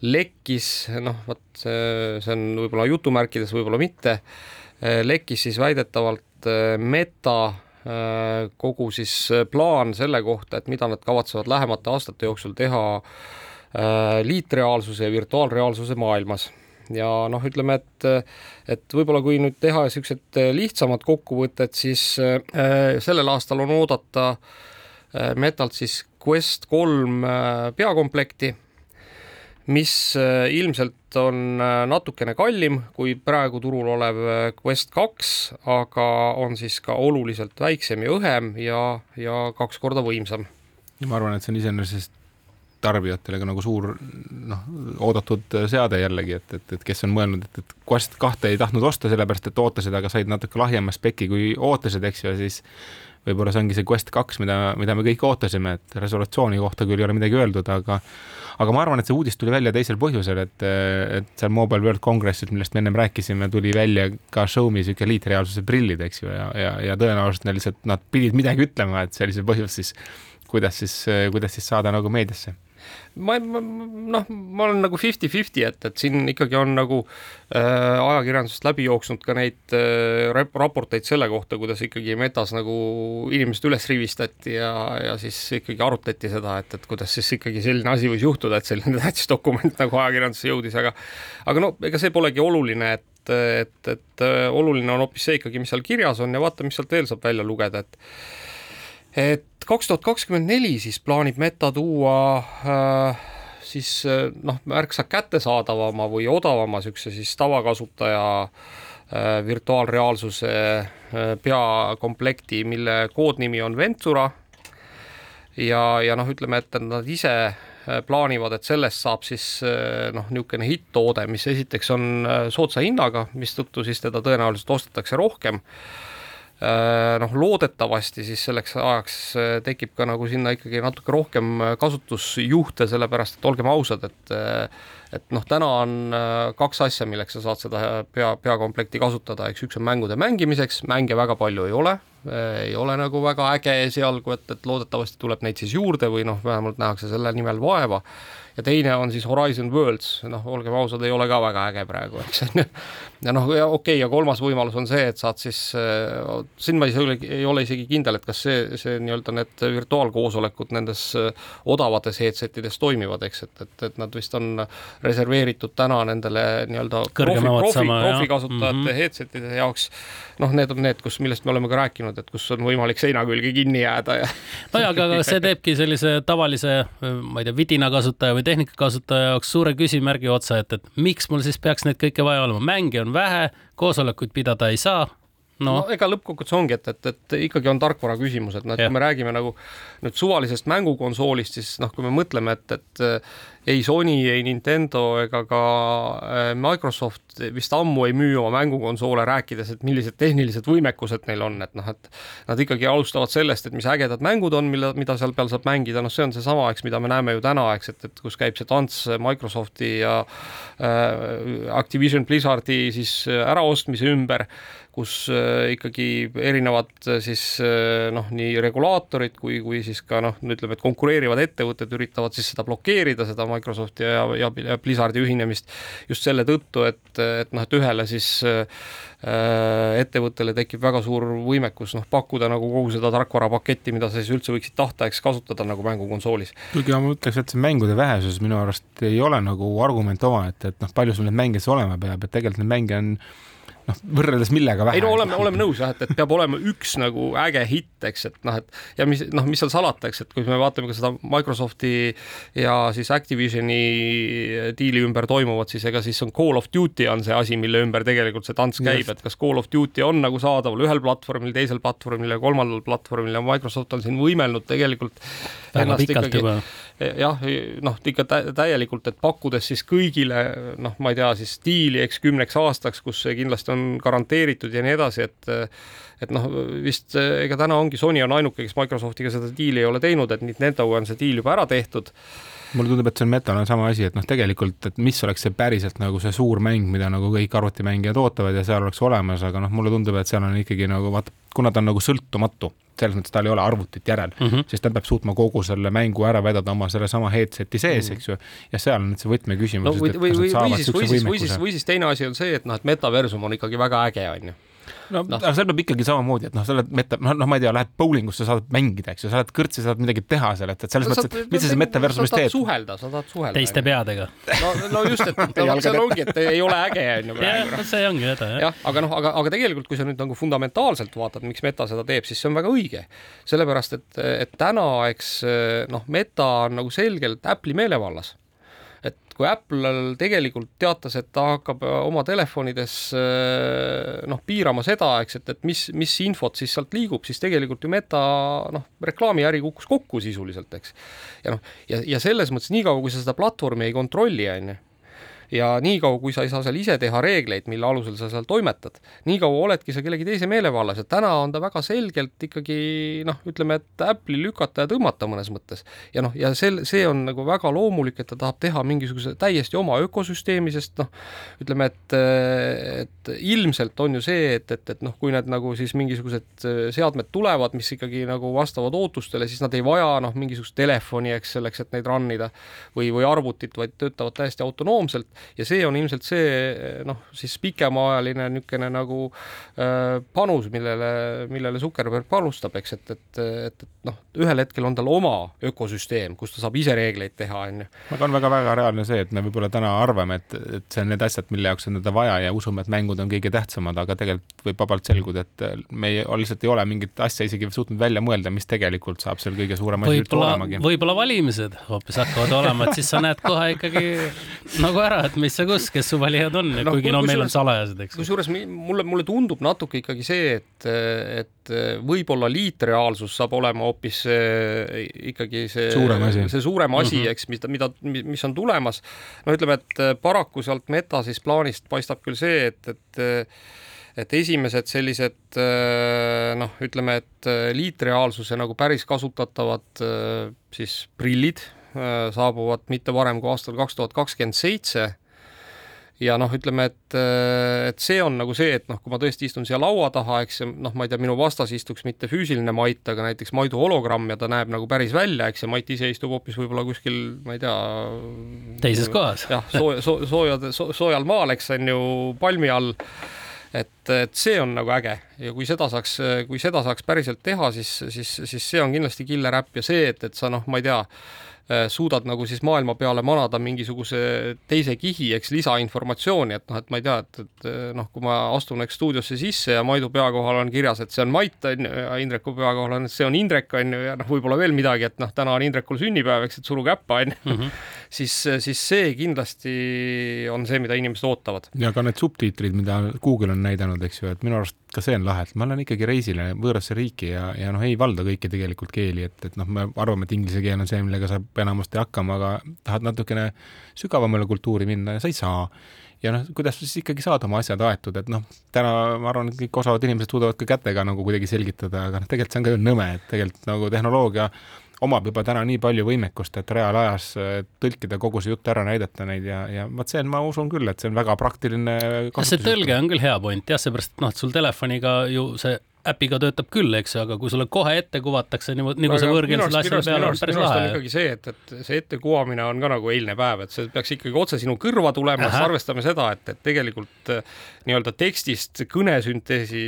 lekkis, noh, vot see, on võib-olla jutumärkides, võib-olla mitte, lekkis siis väidetavalt Meta kogu siis plaan selle kohta, et mida nad kavatsevad lähemate aastate jooksul teha liitreaalsuse ja virtuaalreaalsuse maailmas ja noh, ütleme, et et võib-olla kui nüüd teha niisugused lihtsamad kokkuvõtted, siis äh, sellel aastal on oodata äh, Metalt siis Quest kolm peakomplekti, mis ilmselt on natukene kallim kui praegu turul olev Quest kaks, aga on siis ka oluliselt väiksem ja õhem ja, ja kaks korda võimsam. ja ma arvan, et see on iseenesest tarbijatele ka nagu suur noh, oodatud seade jällegi, et, et, et kes on mõelnud, et, et Quest kahte ei tahtnud osta, sellepärast et ootasid, aga said natuke lahjema speki kui ootasid, eks ju, ja siis võib-olla see ongi see Quest kaks, mida, mida me kõik ootasime, et resolutsiooni kohta küll ei ole midagi öeldud, aga aga ma arvan, et see uudis tuli välja teisel põhjusel, et, et seal Mobile World Congressil, millest me ennem rääkisime, tuli välja ka Xiaomi sihuke liitreaalsuse prillid, eks ju, ja, ja, ja tõenäoliselt neil lihtsalt nad pidid midagi ütlema, et see oli see põhjus siis, kuidas siis, kuidas siis saada nagu meediasse ma, ma noh, ma olen nagu fifty-fifty, et, et siin ikkagi on nagu äh, ajakirjandusest läbi jooksnud ka neid äh, raporteid selle kohta, kuidas ikkagi metas nagu inimesed üles rivistati ja, ja siis ikkagi arutati seda, et, et kuidas siis ikkagi selline asi võis juhtuda, et selline tähtis dokument nagu ajakirjandusse jõudis, aga aga no ega see polegi oluline, et, et, et oluline on hoopis see ikkagi, mis seal kirjas on ja vaata, mis sealt veel saab välja lugeda, et et kaks tuhat kakskümmend neli siis plaanib Meta tuua äh, siis äh, noh, märksa kättesaadavama või odavama niisuguse siis tavakasutaja äh, virtuaalreaalsuse äh, peakomplekti, mille koodnimi on Ventura. ja, ja noh, ütleme, et nad ise äh, plaanivad, et sellest saab siis äh, noh, niisugune hitt-toode, mis esiteks on soodsa hinnaga, mistõttu siis teda tõenäoliselt ostetakse rohkem noh, loodetavasti siis selleks ajaks äh, tekib ka nagu sinna ikkagi natuke rohkem äh, kasutusjuhte, sellepärast et olgem ausad, et et noh, täna on äh, kaks asja, milleks sa saad seda pea, peakomplekti kasutada, eks üks on mängude mängimiseks, mänge väga palju ei ole, äh, ei ole nagu väga äge esialgu, et, et loodetavasti tuleb neid siis juurde või noh, vähemalt nähakse selle nimel vaeva ja teine on siis Horizon Worlds, noh, olgem ausad, ei ole ka väga äge praegu, eks on ju. ja noh, ja okei okay,, ja kolmas võimalus on see, et saad siis, äh, siin ma ei ole, ei ole isegi kindel, et kas see, see nii-öelda need virtuaalkoosolekud nendes äh, odavates headset ides toimivad, eks, et, et, et nad vist on reserveeritud täna nendele nii-öelda profi, profi, profikasutajate mm -hmm. headset'ide jaoks. Noh, need on need, kus, millest me oleme ka rääkinud, et kus on võimalik seina külge kinni jääda ja. nojah, aga see teebki sellise tavalise, ma ei tea, vidina kasutaja või tehnikakasutaja jaoks suure küsimärgi otsa, et, et miks mul siis peaks neid kõike vaja olema, mänge on vähe, koosolekuid pidada ei saa no, no ega lõppkokkuvõttes ongi, et, et, et ikkagi on tarkvara küsimus, et noh, et kui me räägime nagu nüüd suvalisest mängukonsoolist, siis noh, kui me mõtleme, et, et ei Sony, ei Nintendo ega ka äh, Microsoft vist ammu ei müü oma mängukonsoole, rääkides, et millised tehnilised võimekused neil on, et noh, et nad ikkagi alustavad sellest, et mis ägedad mängud on, mille, mida seal peal saab mängida, noh, see on seesama, eks, mida me näeme ju täna, eks, et, et kus käib see tants Microsofti ja äh, Activision Blizzardi siis äraostmise ümber kus äh, ikkagi erinevad äh, siis äh, noh, nii regulaatorid kui, kui siis ka noh, ütleme, et konkureerivad ettevõtted üritavad siis seda blokeerida, seda Microsofti ja, ja, ja Blizzardi ühinemist just selle tõttu, et, et noh, et ühele siis äh, ettevõttele tekib väga suur võimekus noh, pakkuda nagu kogu seda tarkvarapaketti, mida sa siis üldse võiksid tahta, eks kasutada nagu mängukonsoolis. kuigi ma ütleks, et see mängude vähesus minu arust ei ole nagu argument omaette, et noh, palju sul neid mänge siis olema peab, et tegelikult neid mänge on noh, võrreldes millega vähe. ei no oleme, oleme nõus jah, et, et peab olema üks nagu äge hitt, eks, et noh, et ja mis noh, mis seal salata, eks, et kui me vaatame ka seda Microsofti ja siis Activisioni diili ümber toimuvat, siis ega siis on Call of Duty on see asi, mille ümber tegelikult see tants käib, et kas Call of Duty on nagu saadaval ühel platvormil, teisel platvormil ja kolmandal platvormil ja Microsoft on siin võimelnud tegelikult väga pikalt ikkagi, juba. jah, noh, ikka täielikult, et pakkudes siis kõigile noh, ma ei tea, siis diili, eks kümneks aastaks, kus see kindlasti on garanteeritud ja nii edasi, et et noh, vist ega täna ongi Sony on ainuke, kes Microsoftiga seda diili ei ole teinud, et Nintendoga on see diil juba ära tehtud. Mulle tundub, et see on Metal on sama asi, et noh, tegelikult, et mis oleks see päriselt nagu see suur mäng, mida nagu kõik arvutimängijad ootavad ja seal oleks olemas, aga noh, mulle tundub, et seal on ikkagi nagu vaata, kuna ta on nagu sõltumatu selles mõttes tal ei ole arvutit järel mm, -hmm. siis ta peab suutma kogu selle mängu ära vedada oma sellesama headset'i sees mm, -hmm. eks ju. ja seal on nüüd see võtmeküsimus no,. või, või, või, või siis, või siis, või siis, või siis teine asi on see, et noh, et metaversum on ikkagi väga äge, on ju no, no. aga seal peab ikkagi samamoodi, et noh, sa oled meta, noh, noh, ma ei tea, lähed bowlingusse, saad mängida, eks ju, sa lähed kõrtsi, saad midagi teha seal, et, et selles no, mõttes, et mis sa see metaversumis teed? suhelda, sa tahad suhelda. teiste peadega. no, no just, et no, seal ongi, et ei ole äge, on ju jah, see ongi häda, jah. jah, aga noh, aga, aga tegelikult, kui sa nüüd nagu fundamentaalselt vaatad, miks meta seda teeb, siis see on väga õige. sellepärast, et, et täna, eks noh, meta on nagu selgelt Apple'i meelevallas kui Apple tegelikult teatas, et ta hakkab äh, oma telefonides äh, noh, piirama seda, eks, et, et mis, mis infot siis sealt liigub, siis tegelikult ju Meta noh, reklaamiäri kukkus kokku sisuliselt, eks. ja noh, ja, ja selles mõttes niikaua, kui sa seda platvormi ei kontrolli, on ju ja niikaua, kui sa ei saa seal ise teha reegleid, mille alusel sa seal toimetad, niikaua oledki sa kellegi teise meelevallas ja täna on ta väga selgelt ikkagi noh, ütleme, et Apple'i lükata ja tõmmata mõnes mõttes. ja noh, ja sel-, see on nagu väga loomulik, et ta tahab teha mingisuguse täiesti oma ökosüsteemi, sest noh, ütleme, et, et ilmselt on ju see, et, et, et noh, kui need nagu siis mingisugused seadmed tulevad, mis ikkagi nagu vastavad ootustele, siis nad ei vaja noh, mingisugust telefoni, eks, selleks, et neid run ida või, või arvutit, vaid töötavad täiesti autonoomselt ja see on ilmselt see noh, siis pikemaajaline niisugune nagu äh, panus, millele, millele Zuckerberg panustab, eks, et, et, et, et noh, ühel hetkel on tal oma ökosüsteem, kus ta saab ise reegleid teha, on ju. aga on väga-väga reaalne see, et me võib-olla täna arvame, et, et see on need asjad, mille jaoks on teda vaja ja usume, et mängud on kõige tähtsamad, aga tegelikult võib vabalt selguda, et me ei, lihtsalt ei ole mingit asja isegi suutnud välja mõelda, mis tegelikult saab seal kõige suurem asi üldse olemagi. võib-olla valimised hoopis hakkavad olema, et siis sa näed kohe ikkagi nagu ära, et mis ja kus, kes su valijad on no,, kuigi no meil on salajased, eks. kusjuures mulle, mulle tundub natuke ikkagi see, et, et võib-olla liitreaalsus saab olema hoopis ikkagi see suurem asi, see suurem asi mm, -hmm. eks, mida, mida, mis on tulemas. no ütleme, et paraku sealt meta siis plaanist paistab küll see, et, et et esimesed sellised noh, ütleme, et liitreaalsuse nagu päris kasutatavad siis prillid saabuvad mitte varem kui aastal kaks tuhat kakskümmend seitse ja noh, ütleme, et, et see on nagu see, et noh, kui ma tõesti istun siia laua taha, eks ju, noh, ma ei tea, minu vastas istuks mitte füüsiline Mait, aga näiteks Maidu hologramm ja ta näeb nagu päris välja, eks, ja Mait ise istub hoopis võib-olla kuskil, ma ei tea. teises kohas. jah, sooja so,, soojad so,, soojal maal, eks on ju, palmi all et, et see on nagu äge ja kui seda saaks, kui seda saaks päriselt teha, siis, siis, siis see on kindlasti killer äpp ja see, et, et sa noh, ma ei tea, Äh, suudad nagu siis maailma peale manada mingisuguse teise kihi, eks lisainformatsiooni, et noh, et ma ei tea, et, et noh, kui ma astun eks stuudiosse sisse ja Maidu pea kohal on kirjas, et see on Mait, on ju, ja Indreku pea kohal on, et see on Indrek, on ju, ja noh, võib-olla veel midagi, et noh, täna on Indrekul sünnipäev, eks, et suruge äppa, on ju, mhm. siis, siis see kindlasti on see, mida inimesed ootavad. ja ka need subtiitrid, mida Google on näidanud, eks ju, et minu arust ka see on lahe, et ma olen ikkagi reisile võõrasse riiki ja, ja noh, ei valda kõiki tegelikult keeli, et, et noh, me arvame, et inglise keel on see, millega saab enamasti hakkama, aga tahad natukene sügavamale kultuuri minna ja sa ei saa. ja noh, kuidas siis ikkagi saad oma asjad aetud, et noh, täna ma arvan, et kõik osavad inimesed suudavad ka kätega nagu kuidagi selgitada, aga noh, tegelikult see on ka ju nõme, et tegelikult nagu tehnoloogia omab juba täna nii palju võimekust, et reaalajas tõlkida kogu see jutt ära, näidata neid ja, ja vot see on, ma usun küll, et see on väga praktiline. see tõlge on küll hea point jah, seepärast et noh, et sul telefoniga ju see äpiga töötab küll, eks ju, aga kui sulle kohe ette kuvatakse niimoodi, nagu see võõrkeelsele asjale peale on päris lahe. ikkagi see, et, et see ettekuvamine on ka nagu eilne päev, et see peaks ikkagi otse sinu kõrva tulema, siis arvestame seda, et, et tegelikult äh, nii-öelda tekstist kõnesünteesi,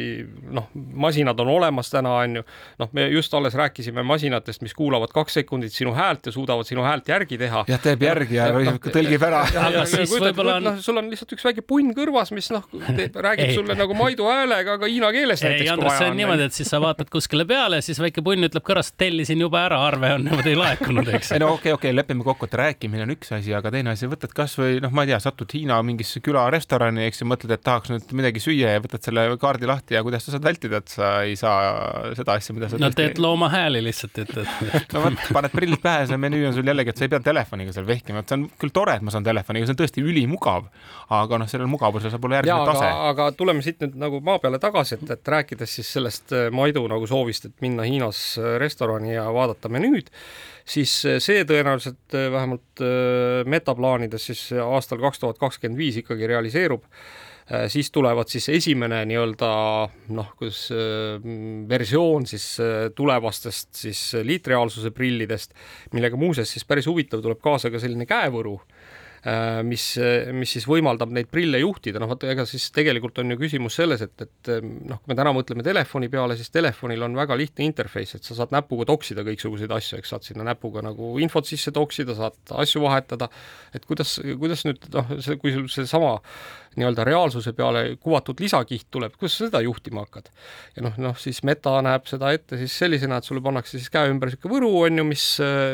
noh, masinad on olemas täna, on ju, noh, me just alles rääkisime masinatest, mis kuulavad kaks sekundit sinu häält ja suudavad sinu häält järgi teha. jah, teeb järgi ja, ja, ja no, tõlgib ära. aga siis võib-olla on noh, sul on lihtsalt üks väike punn kõrvas, mis noh, räägib sulle nagu Maidu häälega, aga hiina keeles näiteks, kui vaja on niimoodi, et siis sa vaatad kuskile peale, siis väike punn ütleb kõrvast, tellisin juba ära, arve on niimoodi laekunud, eks. ei no okei okay,, okei okay,, lepime kokku, et rääkimine on üks asi, aga teine asi, võtad kasvõi noh, ma ei tea, satud Hiina mingisse külarestorani, eks ju, mõtled, et tahaks nüüd midagi süüa ja võtad selle kaardi lahti ja kuidas sa saad vältida, et sa ei saa seda asja, mida sa no teed ei... looma hääli lihtsalt, et, et no vot, paned prillid pähe, see menüü on sul jällegi, et sa ei pea telefoniga seal vehkima, et see on küll tore, et ma saan telefoniga, see on tõesti ülimugav, aga noh, sellel mugavusel saab olla järgmine tase. aga tuleme siit nüüd nagu maa peale tagasi, et, et rääkides siis sellest äh, Maidu nagu soovist, et minna Hiinas äh, restorani ja vaadata menüüd, siis äh, see tõenäoliselt äh, vähemalt metaplaanides siis aastal kaks tuhat kakskümmend viis ikkagi realiseerub siis tulevad siis esimene nii-öelda noh, kuidas versioon siis tulevastest siis liitreaalsuse prillidest, millega muuseas siis päris huvitav tuleb kaasa ka selline käevõru Äh, mis, mis siis võimaldab neid prille juhtida, noh vot ega siis tegelikult on ju küsimus selles, et, et noh, kui me täna mõtleme telefoni peale, siis telefonil on väga lihtne interface, et sa saad näpuga toksida kõiksuguseid asju, eks. Saad sinna näpuga nagu infot sisse toksida, saad asju vahetada, et kuidas, kuidas nüüd noh, see, kui sul seesama nii-öelda reaalsuse peale kuvatud lisakiht tuleb, kuidas sa seda juhtima hakkad? ja noh, noh siis Meta näeb seda ette siis sellisena, et sulle pannakse siis käe ümber niisugune võru, on ju, mis,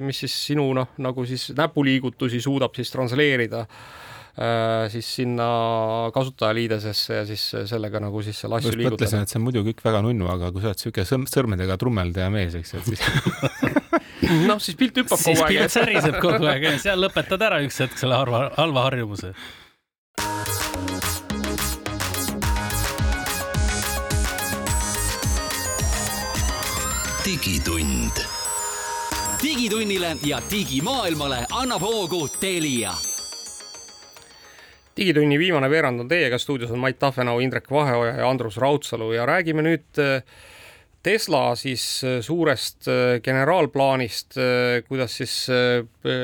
mis siis sinu noh, nagu siis näpuliigutusi suudab siis transleerida äh, siis sinna kasutajaliidesesse ja siis sellega nagu siis selle asju liigutada. mõtlesin, et see on muidu kõik väga nunnu, aga kui sa oled niisugune sõrmedega trummeldaja mees, eks, et siis noh, siis pilt hüppab kogu aeg. siis pilt säriseb kogu aeg seal lõpetad ära üks hetk selle halva, halva harjumuse digitund. digitunnile ja digimaailmale annab hoogu Telia. digitunni viimane veerand on teiega, stuudios on Mait Tafenau, Indrek Vaheoja ja Andrus Raudsalu ja räägime nüüd äh, Tesla siis äh, suurest äh, generaalplaanist, kuidas siis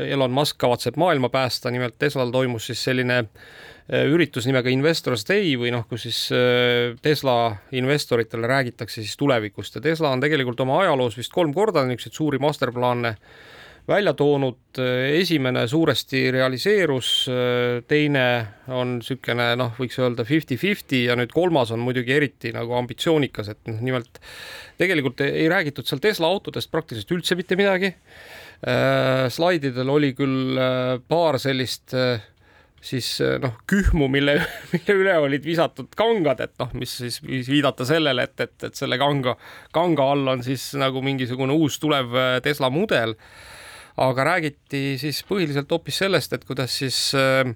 Elon Musk kavatseb maailma päästa, nimelt Teslal toimus siis selline Äh, üritus nimega Investors Day või noh, kus siis äh, Tesla investoritele räägitakse siis tulevikust ja Tesla on tegelikult oma ajaloos vist kolm korda niisuguseid suuri masterplaane välja toonud, esimene suuresti realiseerus, teine on niisugune noh, võiks öelda fifty-fifty ja nüüd kolmas on muidugi eriti nagu ambitsioonikas, et noh, nimelt tegelikult ei räägitud seal Tesla autodest praktiliselt üldse mitte midagi. Äh, slaididel oli küll paar sellist äh, siis eh, noh, kühmu, mille, mille üle olid visatud kangad, et noh, mis siis võis viidata sellele, et, et, et selle kanga, kanga all on siis nagu mingisugune uus tulev eh, Tesla mudel. aga räägiti siis põhiliselt hoopis sellest, et kuidas siis eh,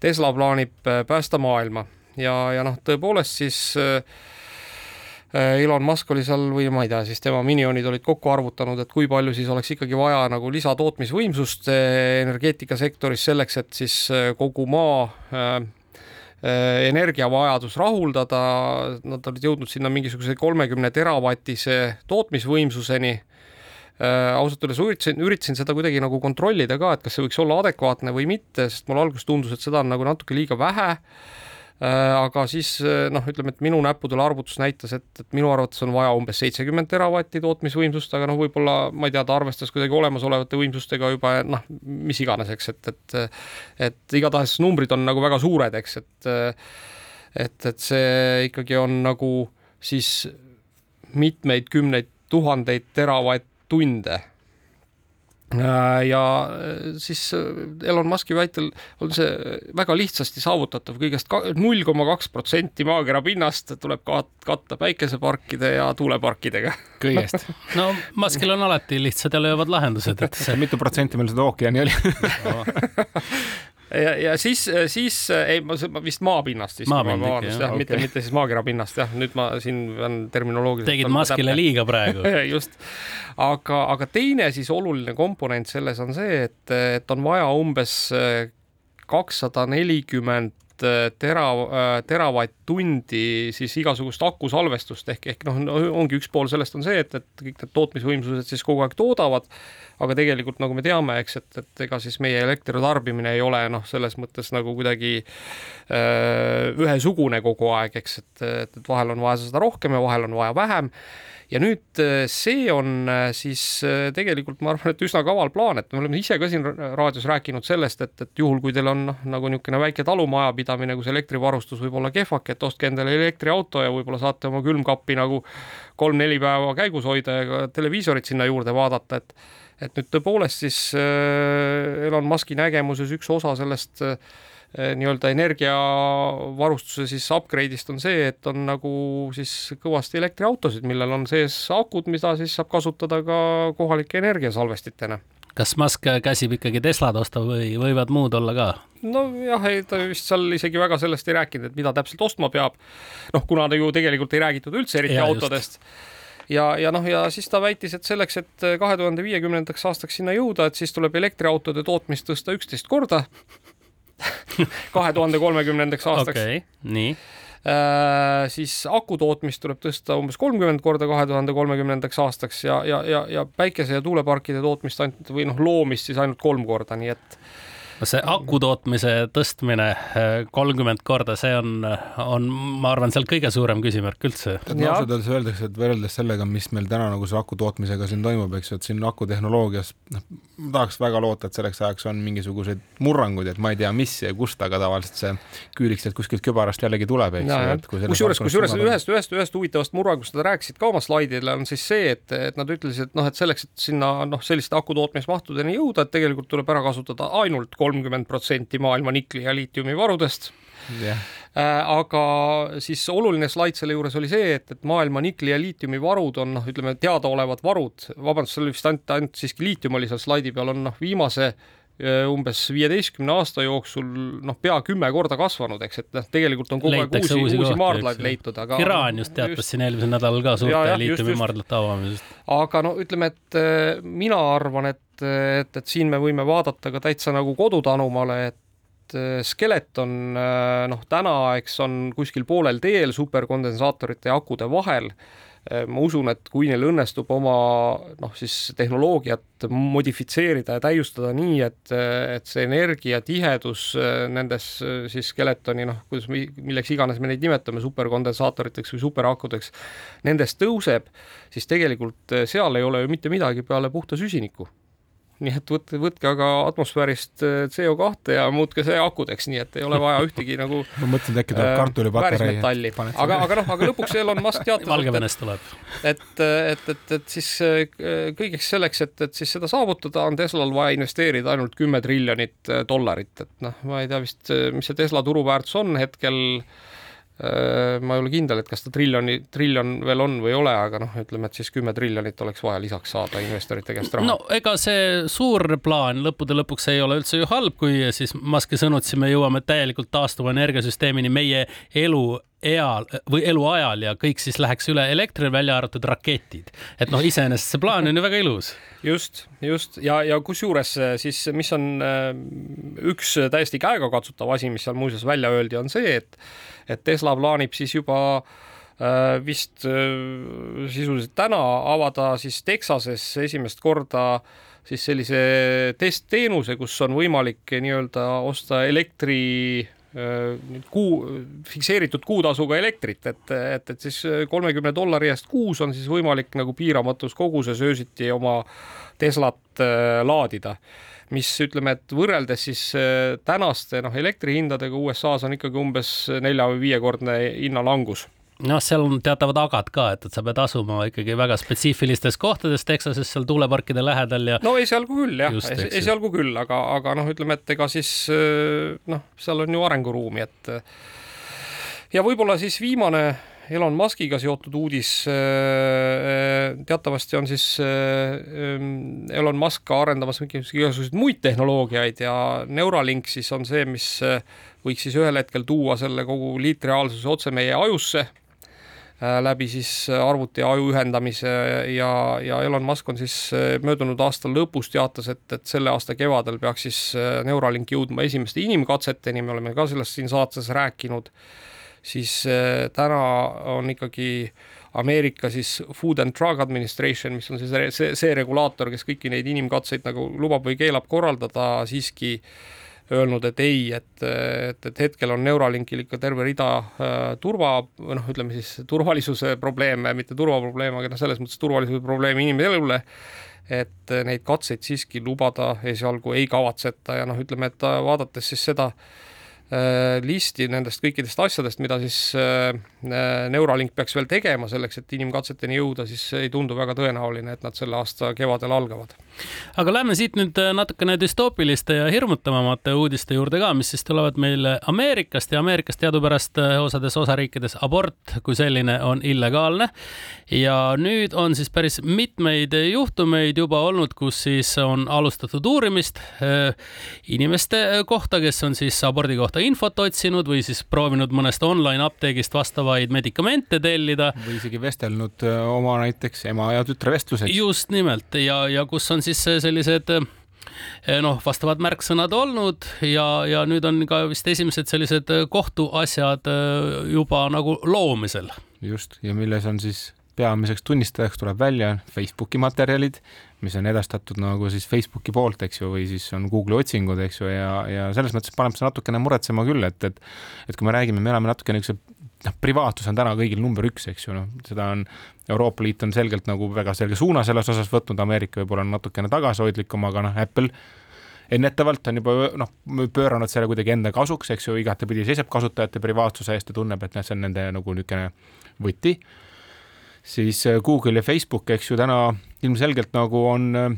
Tesla plaanib päästa maailma ja, ja noh, tõepoolest siis Äh, Elon Musk oli seal või ma ei tea, siis tema minionid olid kokku arvutanud, et kui palju siis oleks ikkagi vaja nagu lisatootmisvõimsust energeetikasektoris selleks, et siis kogu maa äh, energiavajadus rahuldada, nad olid jõudnud sinna mingisuguse kolmekümne teravatise tootmisvõimsuseni äh,. ausalt öeldes üritasin, üritasin seda kuidagi nagu kontrollida ka, et kas see võiks olla adekvaatne või mitte, sest mulle alguses tundus, et seda on nagu natuke liiga vähe äh,. Aga siis noh, ütleme, et minu näppudele arvutus näitas, et, et minu arvates on vaja umbes seitsekümmend teravatti tootmisvõimsust, aga noh, võib-olla ma ei tea, ta arvestas kuidagi olemasolevate võimsustega juba noh, mis iganes, eks, et, et et igatahes numbrid on nagu väga suured, eks, et et, et see ikkagi on nagu siis mitmeid kümneid tuhandeid teravatt-tunde. Äh, ja äh, siis äh, Elon Muski väitel on see väga lihtsasti saavutatav. Kõigest null koma kaks protsenti maakera pinnast tuleb katta päikeseparkide ja tuuleparkidega. kõigest. No Muskil on alati lihtsad ja löövad lahendused, et see mitu protsenti meil seda ookeani oli ja, ja siis, siis ei, ma vist maapinnast siis. maapind ikka jah, mitte mitte siis maakera pinnast jah, nüüd ma siin pean terminoloogiliselt. tegid Muskile liiga praegu just, aga, aga teine siis oluline komponent selles on see, et, et on vaja umbes kakssada nelikümmend Äh, tera, äh, teravatt-tundi siis igasugust akusalvestust ehk, ehk noh, ongi üks pool sellest on see, et, et kõik need tootmisvõimsused siis kogu aeg toodavad, aga tegelikult nagu me teame, eks, et, et ega siis meie elektritarbimine ei ole noh, selles mõttes nagu kuidagi öö, äh, ühesugune kogu aeg, eks, et, et, et vahel on vaja seda rohkem ja vahel on vaja vähem ja nüüd äh, see on äh, siis äh, tegelikult ma arvan, et üsna kaval plaan, et me oleme ise ka siin raadios rääkinud sellest, et, et juhul, kui teil on noh, nagu niisugune väike talumajapidamine, kus elektrivarustus võib olla kehvake, et ostke endale elektriauto ja võib-olla saate oma külmkappi nagu kolm-neli päeva käigus hoida ja ka televiisorit sinna juurde vaadata, et et nüüd tõepoolest siis Elon Muski nägemuses üks osa sellest äh, nii-öelda energiavarustuse siis upgrade'ist on see, et on nagu siis kõvasti elektriautosid, millel on sees akud, mida siis saab kasutada ka kohalike energiasalvestitena kas Musk käsib ikkagi Teslad osta või võivad muud olla ka? nojah, ei ta vist seal isegi väga sellest ei rääkinud, et mida täpselt ostma peab. noh, kuna ta ju tegelikult ei räägitud üldse eriti ja, autodest ja, ja noh, ja siis ta väitis, et selleks, et kahe tuhande viiekümnendaks aastaks sinna jõuda, et siis tuleb elektriautode tootmist tõsta üksteist korda kahe tuhande kolmekümnendaks aastaks okay,. nii äh,. siis aku tootmist tuleb tõsta umbes kolmkümmend korda kahe tuhande kolmekümnendaks aastaks ja, ja, ja, ja päikese ja tuuleparkide tootmist ainult või noh, loomist siis ainult kolm korda, nii et see aku tootmise tõstmine eh, kolmkümmend korda, see on, on, ma arvan, seal kõige suurem küsimärk üldse. ausalt öeldes öeldakse, et võrreldes sellega, mis meil täna nagu see aku tootmisega siin toimub, eks ju, et siin akutehnoloogias, noh, ma tahaks väga loota, et selleks ajaks on mingisuguseid murranguid, et ma ei tea, mis ja kust, aga tavaliselt see küülik sealt kuskilt kübarast jällegi tuleb, eks ju, et kui kusjuures, kusjuures ühest, ühest, ühest huvitavast murrangust nad rääkisid ka oma slaidil, on siis see, et, et nad ütlesid, et noh, et selleks, et sinna noh, selliste aku tootmismahtudeni jõuda, et tegelikult tuleb ära kasutada ainult kolmkümmend protsenti maailma nikli ja liitiumi varudest yeah.. Äh, aga siis oluline slaid selle juures oli see, et, et maailma nikli ja liitiumi varud on noh, ütleme teadaolevad varud, vabandust, seal oli vist ainult, ainult siiski liitium oli seal slaidi peal, on noh, viimase äh, umbes viieteistkümne aasta jooksul noh, pea kümme korda kasvanud, eks, et noh, tegelikult on kogu aeg uusi, uusi, uusi maardlaid leitud, aga Iraan just teatas just, siin eelmisel nädalal ka suurte liitiumimaardlate avamisest. aga no ütleme, et äh, mina arvan, et et, et siin me võime vaadata ka täitsa nagu kodutanumale, et äh, Skeleton äh, noh, täna eks on kuskil poolel teel superkondensaatorite ja akude vahel. Äh, ma usun, et kui neil õnnestub oma noh, siis tehnoloogiat modifitseerida ja täiustada nii, et, et see energiatihedus nendes siis Skeletoni noh, kuidas, milleks iganes me neid nimetame, superkondensaatoriteks või superakudeks, nendes tõuseb, siis tegelikult seal ei ole ju mitte midagi peale puhta süsiniku nii et võtke, võtke aga atmosfäärist äh, CO2 ja muutke see akudeks, nii et ei ole vaja ühtegi nagu ma mõtlesin, et äkki tuleb äh, kartulipatarei. aga, aga noh, aga lõpuks Elon Musk teatas Valgevenest tuleb. et, et, et, et siis äh, kõigeks selleks, et, et siis seda saavutada, on Teslal vaja investeerida ainult kümme triljonit dollarit, et noh, ma ei tea vist, mis see Tesla turuväärtus on hetkel Äh, ma ei ole kindel, et kas ta triljoni, triljon veel on või ei ole, aga noh, ütleme, et siis kümme triljonit oleks vaja lisaks saada investorite käest raha. no ega see suur plaan lõppude lõpuks ei ole üldse ju halb, kui siis Musk'i sõnutsi me jõuame täielikult taastuva energiasüsteemini, meie elu eal või eluajal ja kõik siis läheks üle elektrile, välja arvatud raketid. et noh, iseenesest see plaan on ju väga ilus. just, just ja, ja kusjuures siis, mis on äh, üks täiesti käegakatsutav asi, mis seal muuseas välja öeldi, on see, et, et Tesla plaanib siis juba äh, vist äh, sisuliselt täna avada siis Texases esimest korda siis sellise testteenuse, kus on võimalik nii-öelda osta elektri kuu, fikseeritud kuutasuga elektrit, et, et, et siis kolmekümne dollari eest kuus on siis võimalik nagu piiramatus koguses öösiti oma Teslat äh, laadida mis ütleme, et võrreldes siis äh, tänaste noh, elektrihindadega USA-s on ikkagi umbes nelja või viiekordne hinnalangus noh, seal on teatavad agad ka, et, et sa pead asuma ikkagi väga spetsiifilistes kohtades Texases seal tuuleparkide lähedal ja. no esialgu küll jah, esialgu küll, aga, aga noh, ütleme, et ega siis noh, seal on ju arenguruumi, et ja võib-olla siis viimane Elon Muskiga seotud uudis. teatavasti on siis Elon Musk ka arendamas igasuguseid muid tehnoloogiaid ja Neuralink siis on see, mis võiks siis ühel hetkel tuua selle kogu liitreaalsuse otse meie ajusse Äh, läbi siis arvuti ja aju ühendamise ja, ja Elon Musk on siis äh, möödunud aasta lõpus teatas, et, et selle aasta kevadel peaks siis äh, Neuralink jõudma esimeste inimkatseteni, me oleme ka sellest siin saates rääkinud, siis täna on ikkagi Ameerika siis Food and Drug Administration, mis on siis see, see regulaator, kes kõiki neid inimkatseid nagu lubab või keelab korraldada, siiski äh, öelnud, et ei, et, et, et hetkel on Neuralinkil ikka terve rida äh, turva, noh, ütleme siis turvalisuse probleeme, mitte turvaprobleeme, aga noh, selles mõttes turvalisuse probleeme inimelule, et neid katseid siiski lubada esialgu ei kavatseta ja noh, ütleme, et vaadates siis seda äh, Äh, listi nendest kõikidest asjadest, mida siis äh, äh, Neuralink peaks veel tegema selleks, et inimkatseteni jõuda, siis ei tundu väga tõenäoline, et nad selle aasta kevadel algavad. aga lähme siit nüüd natukene düstoopiliste ja hirmutavamate uudiste juurde ka, mis siis tulevad meile Ameerikast ja Ameerikas teadupärast osades osariikides abort kui selline on illegaalne. ja nüüd on siis päris mitmeid juhtumeid juba olnud, kus siis on alustatud uurimist inimeste kohta, kes on siis abordi kohta kohta infot otsinud või siis proovinud mõnest online apteegist vastavaid medikamente tellida. või isegi vestelnud äh, oma näiteks ema ja tütre vestluseks. just nimelt ja, ja kus on siis sellised äh, noh, vastavad märksõnad olnud ja, ja nüüd on ka vist esimesed sellised äh, kohtuasjad juba nagu loomisel. just ja milles on siis peamiseks tunnistajaks tuleb välja Facebooki materjalid, mis on edastatud nagu siis Facebooki poolt, eks ju, või siis on Google'i otsingud, eks ju, ja, ja selles mõttes paneb see natukene muretsema küll, et, et et kui me räägime, me elame natuke niisuguse noh, privaatsus on täna kõigil number üks, eks ju, noh, seda on, Euroopa Liit on selgelt nagu väga selge suuna selles osas võtnud, Ameerika võib-olla on natukene tagasihoidlikum, aga noh, Apple ennetavalt on juba noh, pööranud selle kuidagi enda kasuks, eks ju, igatepidi seisab kasutajate privaatsuse eest ja tunneb, et noh, see on nende nagu niisugune võti siis äh, Google ja Facebook, eks ju, täna ilmselgelt nagu on äh,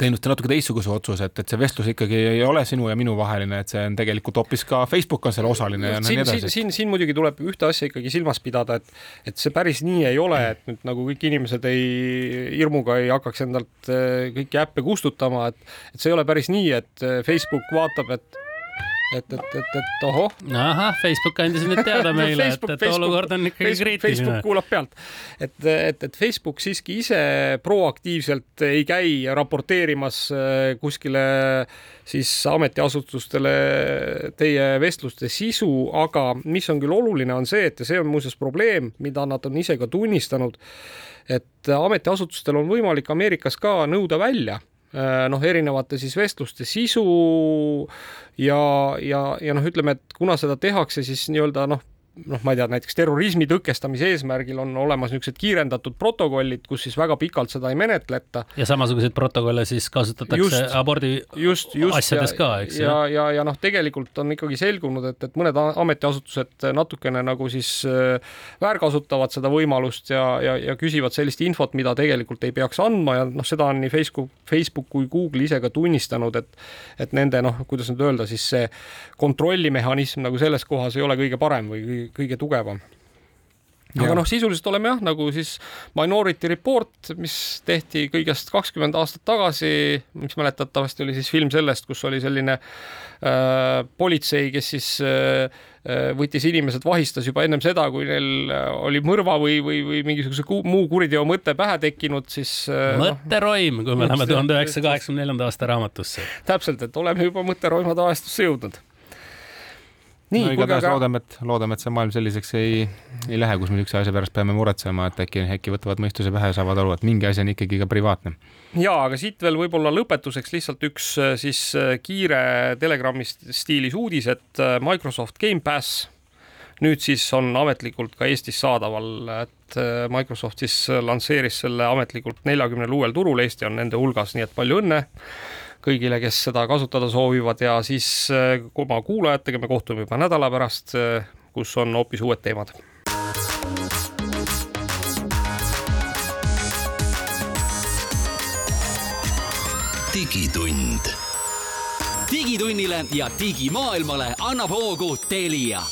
teinud natuke teistsuguse otsuse, et, et see vestlus ikkagi ei ole sinu ja minu vaheline, et see on tegelikult hoopis ka Facebook on selle osaline ja siin, siin, siin, siin muidugi tuleb ühte asja ikkagi silmas pidada, et et see päris nii ei ole, et nüüd nagu kõik inimesed ei, hirmuga ei hakkaks endalt äh, kõiki äppe kustutama, et et see ei ole päris nii, et Facebook vaatab, et et, et, et, et ohoh. ahah, Facebook andis nüüd teada meile, et, et Facebook, olukord on ikkagi Facebook, kriitiline. Facebook kuulab pealt, et, et, et Facebook siiski ise proaktiivselt ei käi raporteerimas äh, kuskile siis ametiasutustele teie vestluste sisu, aga mis on küll oluline, on see, et ja see on muuseas probleem, mida nad on ise ka tunnistanud, et ametiasutustel on võimalik Ameerikas ka nõuda välja noh, erinevate siis vestluste sisu ja, ja, ja noh, ütleme, et kuna seda tehakse siis nii-öelda noh, noh, ma ei tea, näiteks terrorismi tõkestamise eesmärgil on olemas niisugused kiirendatud protokollid, kus siis väga pikalt seda ei menetleta. ja samasuguseid protokolle siis kasutatakse just, abordi just, just, asjades ja, ka, eks ju? ja, ja, ja noh, tegelikult on ikkagi selgunud, et, et mõned ametiasutused natukene nagu siis äh, väärkasutavad seda võimalust ja, ja, ja küsivad sellist infot, mida tegelikult ei peaks andma ja noh, seda on nii Facebook, Facebook kui Google ise ka tunnistanud, et et nende noh, kuidas nüüd öelda, siis see kontrollimehhanism nagu selles kohas ei ole kõige parem või kõige tugevam. Aga noh, sisuliselt oleme jah, nagu siis Minority Report, mis tehti kõigest kakskümmend aastat tagasi, mis mäletatavasti oli siis film sellest, kus oli selline äh, politsei, kes siis äh, võttis inimesed, vahistas juba ennem seda, kui neil oli mõrva või, või, või mingisuguse ku, muu kuriteo mõte pähe tekkinud, siis mõtteroim, kui me läheme tuhande üheksasaja kaheksakümne neljanda aasta raamatusse. täpselt, et oleme juba mõtteroimade ajastusse jõudnud nii no,, igatahes aga... loodame, et loodame, et see maailm selliseks ei, ei lähe, kus me niisuguse asja pärast peame muretsema, et äkki, äkki võtavad mõistuse pähe ja saavad aru, et mingi asi on ikkagi ka privaatne. ja, aga siit veel võib-olla lõpetuseks lihtsalt üks äh, siis äh, kiire Telegrami stiilis uudis, et äh, Microsoft Gamepass nüüd siis on ametlikult ka Eestis saadaval, et Microsoft siis lansseeris selle ametlikult neljakümnel uuel turul, Eesti on nende hulgas, nii et palju õnne kõigile, kes seda kasutada soovivad ja siis äh, oma kuulajatega me kohtume juba nädala pärast, äh, kus on hoopis uued teemad. digitund. digitunnile ja digimaailmale annab hoogu Telia